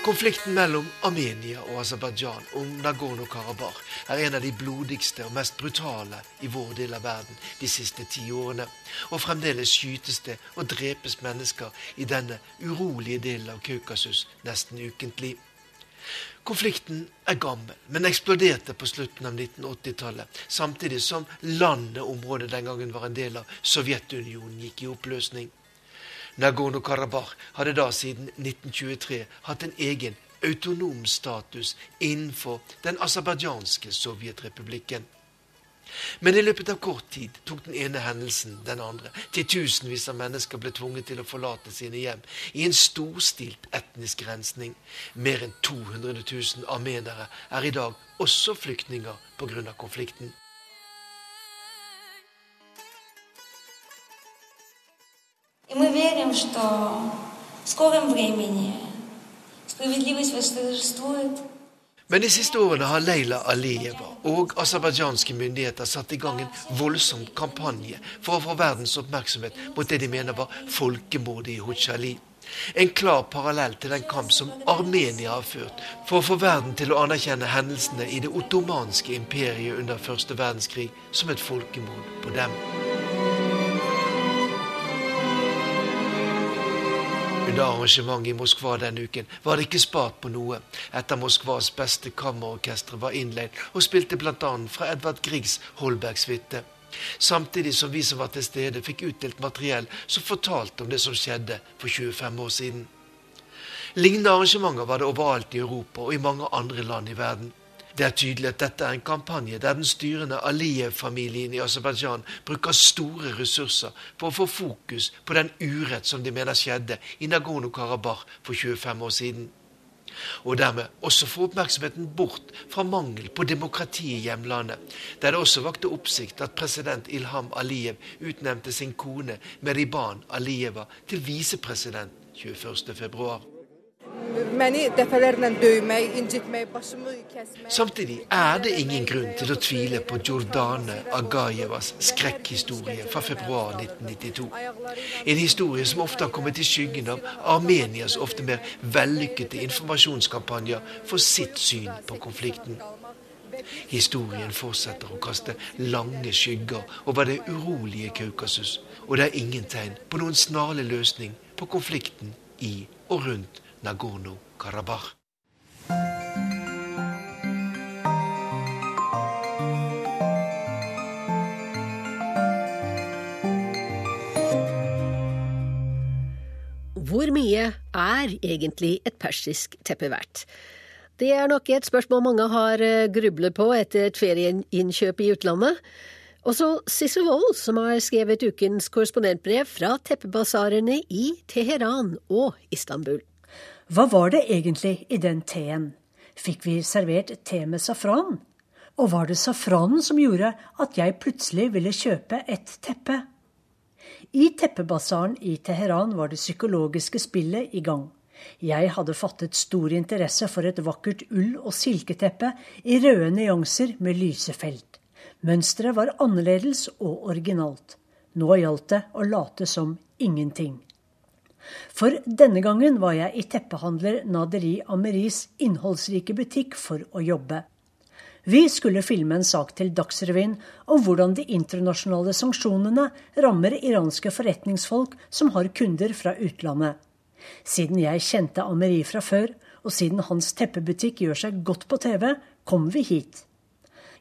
Konflikten mellom Armenia og Aserbajdsjan om Nagorno-Karabakh er en av de blodigste og mest brutale i vår del av verden de siste ti årene. Og fremdeles skytes det og drepes mennesker i denne urolige delen av Kaukasus nesten ukentlig. Konflikten er gammel, men eksploderte på slutten av 1980-tallet, samtidig som landet området den gangen var en del av Sovjetunionen, gikk i oppløsning. Nagorno-Karabakh hadde da siden 1923 hatt en egen autonom status innenfor den aserbajdsjanske sovjetrepublikken. Men i løpet av kort tid tok den ene hendelsen den andre. Titusenvis av mennesker ble tvunget til å forlate sine hjem i en storstilt etnisk rensning. Mer enn 200 000 armenere er i dag også flyktninger pga. konflikten. мы верим, что в скором времени справедливость восторжествует. Men de siste årene har Leila Aliyeva og aserbajdsjanske myndigheter satt i gang en voldsom kampanje for å få verdens oppmerksomhet mot det de mener var folkemordet i Huchali. En klar parallell til den kamp som Armenia har ført for å få verden til å anerkjenne hendelsene i det ottomanske imperiet under første verdenskrig som et folkemord på dem. Under arrangementet i Moskva denne uken var det ikke spart på noe, etter Moskvas beste kammerorkestre var innleid og spilte bl.a. fra Edvard Griegs Holbergsuite. Samtidig som vi som var til stede, fikk utdelt materiell som fortalte om det som skjedde for 25 år siden. Lignende arrangementer var det overalt i Europa og i mange andre land i verden. Det er tydelig at dette er en kampanje der den styrende Aliyev-familien i Aserbajdsjan bruker store ressurser for å få fokus på den urett som de mener skjedde i Nagorno-Karabakh for 25 år siden. Og dermed også få oppmerksomheten bort fra mangel på demokrati i hjemlandet, der det også vakte oppsikt at president Ilham Aliyev utnevnte sin kone Meriban Aliyeva til visepresident 21.2. Samtidig er det ingen grunn til å tvile på Jordane Agayevas skrekkhistorie fra februar 1992. En historie som ofte har kommet i skyggen av Armenias ofte mer vellykkede informasjonskampanjer for sitt syn på konflikten. Historien fortsetter å kaste lange skygger over det urolige Kaukasus, og det er ingen tegn på noen snarlig løsning på konflikten i og rundt Nagorno-Karabakh. Hvor mye er egentlig et persisk teppe verdt? Det er nok et spørsmål mange har eh, grublet på etter et ferieinnkjøp i utlandet. Også Sissel Wold, som har skrevet ukens korrespondentbrev fra teppebasarene i Teheran og Istanbul. Hva var det egentlig i den teen? Fikk vi servert te med safran? Og var det safranen som gjorde at jeg plutselig ville kjøpe et teppe? I teppebasaren i Teheran var det psykologiske spillet i gang. Jeg hadde fattet stor interesse for et vakkert ull- og silketeppe i røde nyanser med lyse felt. Mønsteret var annerledes og originalt. Nå gjaldt det å late som ingenting. For denne gangen var jeg i teppehandler Naderi Ameris innholdsrike butikk for å jobbe. Vi skulle filme en sak til Dagsrevyen om hvordan de internasjonale sanksjonene rammer iranske forretningsfolk som har kunder fra utlandet. Siden jeg kjente Ameri fra før, og siden hans teppebutikk gjør seg godt på TV, kom vi hit.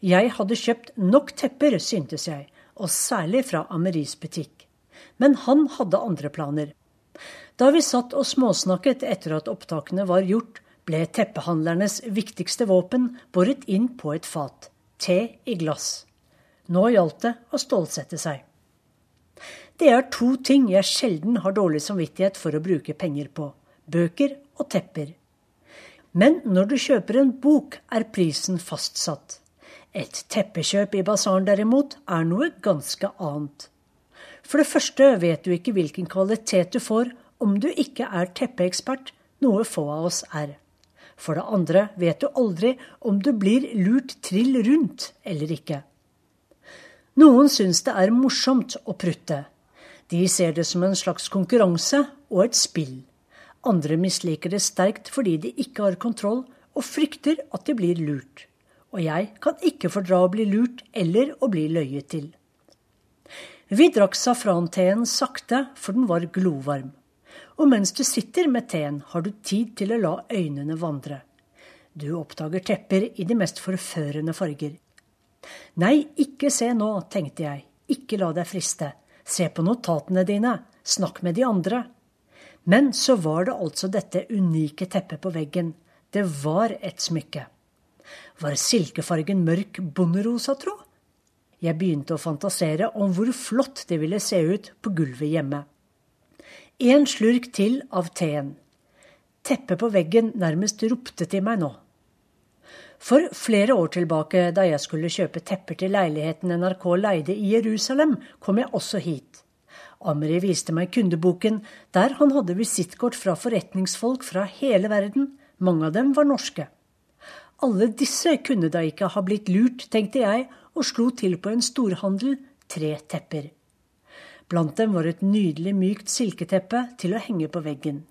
Jeg hadde kjøpt nok tepper, syntes jeg, og særlig fra Ameris butikk. Men han hadde andre planer. Da vi satt og småsnakket etter at opptakene var gjort, ble teppehandlernes viktigste våpen båret inn på et fat. Te i glass. Nå gjaldt det å stålsette seg. Det er to ting jeg sjelden har dårlig samvittighet for å bruke penger på. Bøker og tepper. Men når du kjøper en bok, er prisen fastsatt. Et teppekjøp i basaren derimot er noe ganske annet. For det første vet du ikke hvilken kvalitet du får om du ikke er teppeekspert, noe få av oss er. For det andre vet du aldri om du blir lurt trill rundt eller ikke. Noen syns det er morsomt å prutte. De ser det som en slags konkurranse og et spill. Andre misliker det sterkt fordi de ikke har kontroll og frykter at de blir lurt. Og jeg kan ikke fordra å bli lurt eller å bli løyet til. Vi drakk safranteen sakte, for den var glovarm. Og mens du sitter med teen, har du tid til å la øynene vandre. Du oppdager tepper i de mest forførende farger. Nei, ikke se nå, tenkte jeg, ikke la deg friste. Se på notatene dine. Snakk med de andre. Men så var det altså dette unike teppet på veggen. Det var et smykke. Var silkefargen mørk bonderosa, tro? Jeg begynte å fantasere om hvor flott det ville se ut på gulvet hjemme. En slurk til av teen. Teppet på veggen nærmest ropte til meg nå. For flere år tilbake, da jeg skulle kjøpe tepper til leiligheten NRK leide i Jerusalem, kom jeg også hit. Amri viste meg kundeboken, der han hadde visittkort fra forretningsfolk fra hele verden. Mange av dem var norske. Alle disse kunne da ikke ha blitt lurt, tenkte jeg, og slo til på en storhandel tre tepper. Blant dem var et nydelig mykt silketeppe til å henge på veggen.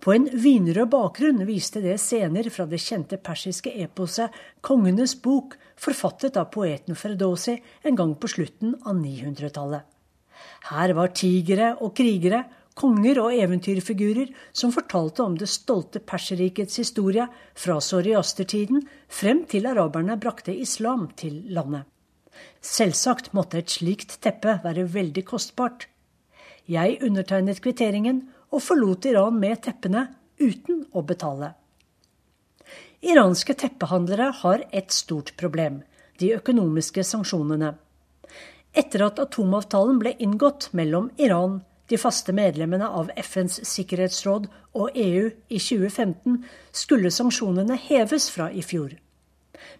På en vinrød bakgrunn viste det scener fra det kjente persiske eposet Kongenes bok, forfattet av poeten Ferdosi en gang på slutten av 900-tallet. Her var tigere og krigere, konger og eventyrfigurer som fortalte om det stolte Perserrikets historie fra soriastertiden frem til araberne brakte islam til landet. Selvsagt måtte et slikt teppe være veldig kostbart. Jeg undertegnet kvitteringen og forlot Iran med teppene uten å betale. Iranske teppehandlere har et stort problem de økonomiske sanksjonene. Etter at atomavtalen ble inngått mellom Iran, de faste medlemmene av FNs sikkerhetsråd og EU i 2015, skulle sanksjonene heves fra i fjor.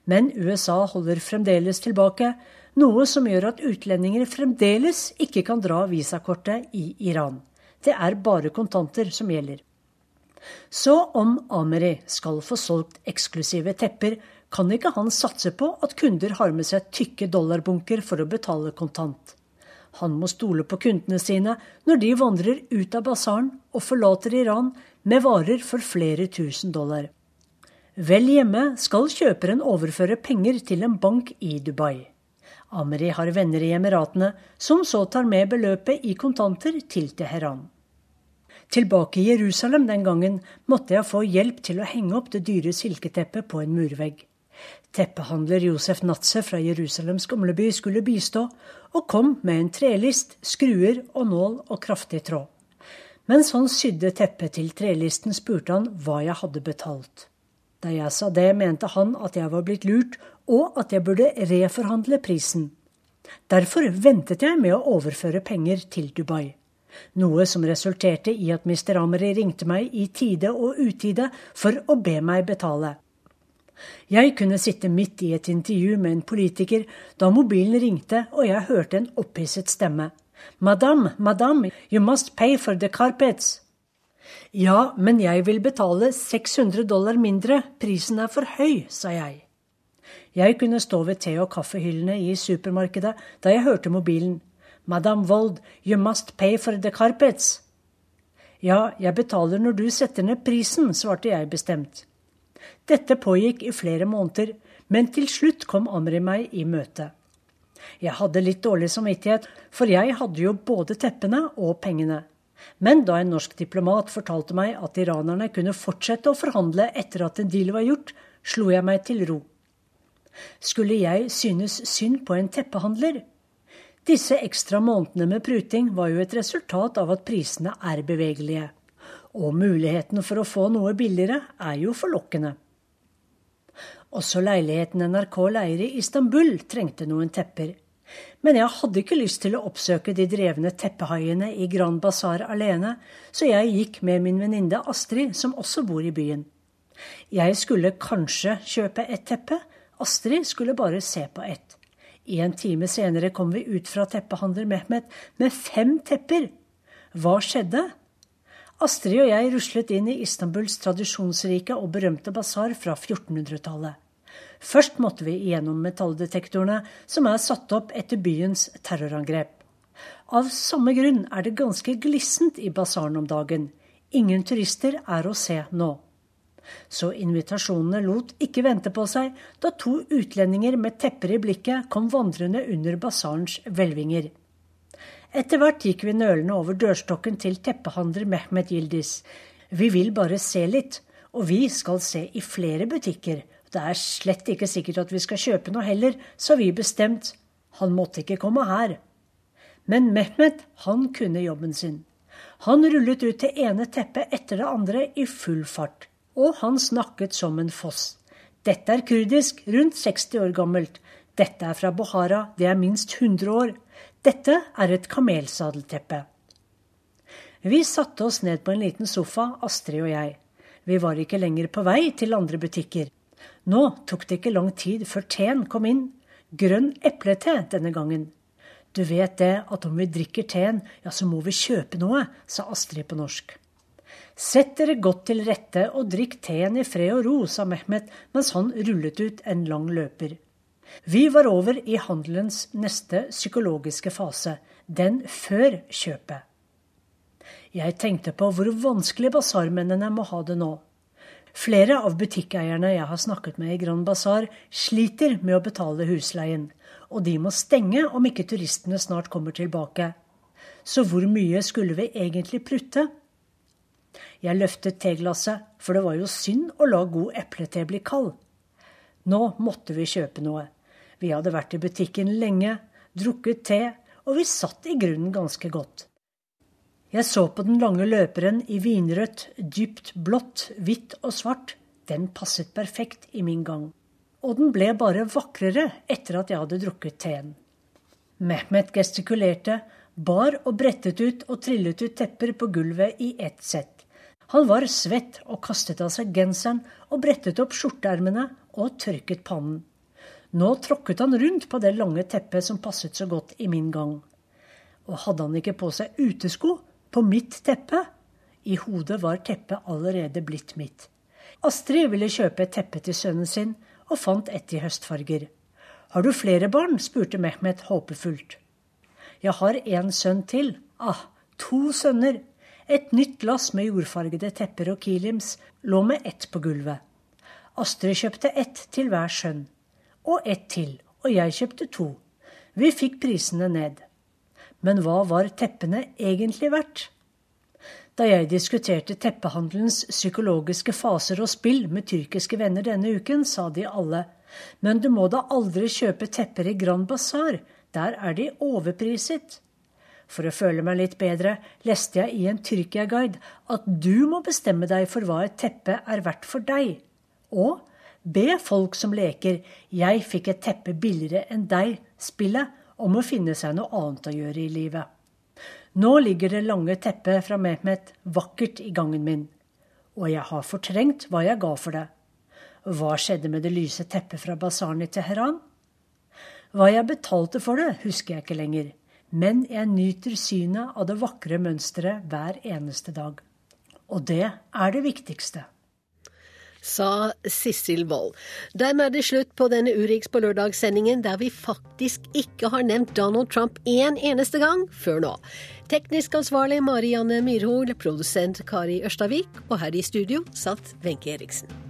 Men USA holder fremdeles tilbake, noe som gjør at utlendinger fremdeles ikke kan dra visakortet i Iran. Det er bare kontanter som gjelder. Så om Ameri skal få solgt eksklusive tepper, kan ikke han satse på at kunder har med seg tykke dollarbunker for å betale kontant. Han må stole på kundene sine når de vandrer ut av basaren og forlater Iran med varer for flere tusen dollar. Vel hjemme skal kjøperen overføre penger til en bank i Dubai. Amri har venner i Emiratene, som så tar med beløpet i kontanter til Teheran. Tilbake i Jerusalem den gangen måtte jeg få hjelp til å henge opp det dyre silketeppet på en murvegg. Teppehandler Josef Natze fra Jerusalems gamleby skulle bistå, og kom med en trelist, skruer og nål og kraftig tråd. Mens han sydde teppet til trelisten, spurte han hva jeg hadde betalt. Da jeg sa det, mente han at jeg var blitt lurt, og at jeg burde reforhandle prisen. Derfor ventet jeg med å overføre penger til Dubai. Noe som resulterte i at Mr. Amri ringte meg i tide og utide for å be meg betale. Jeg kunne sitte midt i et intervju med en politiker da mobilen ringte og jeg hørte en opphisset stemme. Madame, madame, you must pay for the carpets. Ja, men jeg vil betale 600 dollar mindre, prisen er for høy, sa jeg. Jeg kunne stå ved te- og kaffehyllene i supermarkedet da jeg hørte mobilen. Madame Wold, you must pay for the carpets. Ja, jeg betaler når du setter ned prisen, svarte jeg bestemt. Dette pågikk i flere måneder, men til slutt kom Amri meg i møte. Jeg hadde litt dårlig samvittighet, for jeg hadde jo både teppene og pengene. Men da en norsk diplomat fortalte meg at iranerne kunne fortsette å forhandle etter at en deal var gjort, slo jeg meg til ro. Skulle jeg synes synd på en teppehandler? Disse ekstra månedene med pruting var jo et resultat av at prisene er bevegelige. Og muligheten for å få noe billigere er jo forlokkende. Også leiligheten NRK leier i Istanbul trengte noen tepper. Men jeg hadde ikke lyst til å oppsøke de drevne teppehaiene i Grand Bazaar alene, så jeg gikk med min venninne Astrid, som også bor i byen. Jeg skulle kanskje kjøpe et teppe, Astrid skulle bare se på ett. En time senere kom vi ut fra teppehandler Mehmet med fem tepper. Hva skjedde? Astrid og jeg ruslet inn i Istanbuls tradisjonsrike og berømte basar fra 1400-tallet. Først måtte vi igjennom metalldetektorene som er satt opp etter byens terrorangrep. Av samme grunn er det ganske glissent i basaren om dagen. Ingen turister er å se nå. Så invitasjonene lot ikke vente på seg da to utlendinger med tepper i blikket kom vandrende under basarens hvelvinger. Etter hvert gikk vi nølende over dørstokken til teppehandler Mehmet Yildiz. Vi vil bare se litt, og vi skal se i flere butikker. Det er slett ikke sikkert at vi skal kjøpe noe heller, så vi bestemt. Han måtte ikke komme her. Men Mehmet, han kunne jobben sin. Han rullet ut det ene teppet etter det andre i full fart. Og han snakket som en foss. Dette er kurdisk, rundt 60 år gammelt. Dette er fra Bohara, det er minst 100 år. Dette er et kamelsadelteppe. Vi satte oss ned på en liten sofa, Astrid og jeg. Vi var ikke lenger på vei til andre butikker. Nå tok det ikke lang tid før teen kom inn. Grønn eplete denne gangen. Du vet det at om vi drikker teen, ja, så må vi kjøpe noe, sa Astrid på norsk. Sett dere godt til rette og drikk teen i fred og ro, sa Mehmet mens han rullet ut en lang løper. Vi var over i handelens neste psykologiske fase, den før kjøpet. Jeg tenkte på hvor vanskelig basarmennene må ha det nå. Flere av butikkeierne jeg har snakket med i Grand Bazaar, sliter med å betale husleien, og de må stenge om ikke turistene snart kommer tilbake. Så hvor mye skulle vi egentlig prutte? Jeg løftet teglasset, for det var jo synd å la god eplete bli kald. Nå måtte vi kjøpe noe. Vi hadde vært i butikken lenge, drukket te, og vi satt i grunnen ganske godt. Jeg så på den lange løperen i vinrødt, dypt blått, hvitt og svart. Den passet perfekt i min gang. Og den ble bare vakrere etter at jeg hadde drukket teen. Mehmet gestikulerte, bar og brettet ut og trillet ut tepper på gulvet i ett sett. Han var svett og kastet av seg genseren og brettet opp skjorteermene og tørket pannen. Nå tråkket han rundt på det lange teppet som passet så godt i min gang. Og hadde han ikke på seg utesko, på mitt teppe? I hodet var teppet allerede blitt mitt. Astrid ville kjøpe et teppe til sønnen sin, og fant et i høstfarger. Har du flere barn? spurte Mehmet håpefullt. Jeg har en sønn til. Ah, to sønner. Et nytt lass med jordfargede tepper og kilims lå med ett på gulvet. Astrid kjøpte ett til hver sønn. Og ett til, og jeg kjøpte to. Vi fikk prisene ned. Men hva var teppene egentlig verdt? da jeg diskuterte teppehandelens psykologiske faser og spill med tyrkiske venner denne uken, sa de alle men du må da aldri kjøpe tepper i Grand Bazaar, der er de overpriset. For å føle meg litt bedre leste jeg i en Tyrkia-guide at du må bestemme deg for hva et teppe er verdt for deg. Og be folk som leker 'jeg fikk et teppe billigere enn deg'-spillet om å finne seg noe annet å gjøre i livet. Nå ligger det lange teppet fra Mehmet vakkert i gangen min, og jeg har fortrengt hva jeg ga for det. Hva skjedde med det lyse teppet fra basaren i Teheran? Hva jeg betalte for det, husker jeg ikke lenger, men jeg nyter synet av det vakre mønsteret hver eneste dag. Og det er det viktigste sa Sissel Wold. Dermed er det slutt på denne Urix på lørdag-sendingen, der vi faktisk ikke har nevnt Donald Trump én en eneste gang før nå. Teknisk ansvarlig Marianne Myrhol, produsent Kari Ørstavik, og her i studio satt Wenche Eriksen.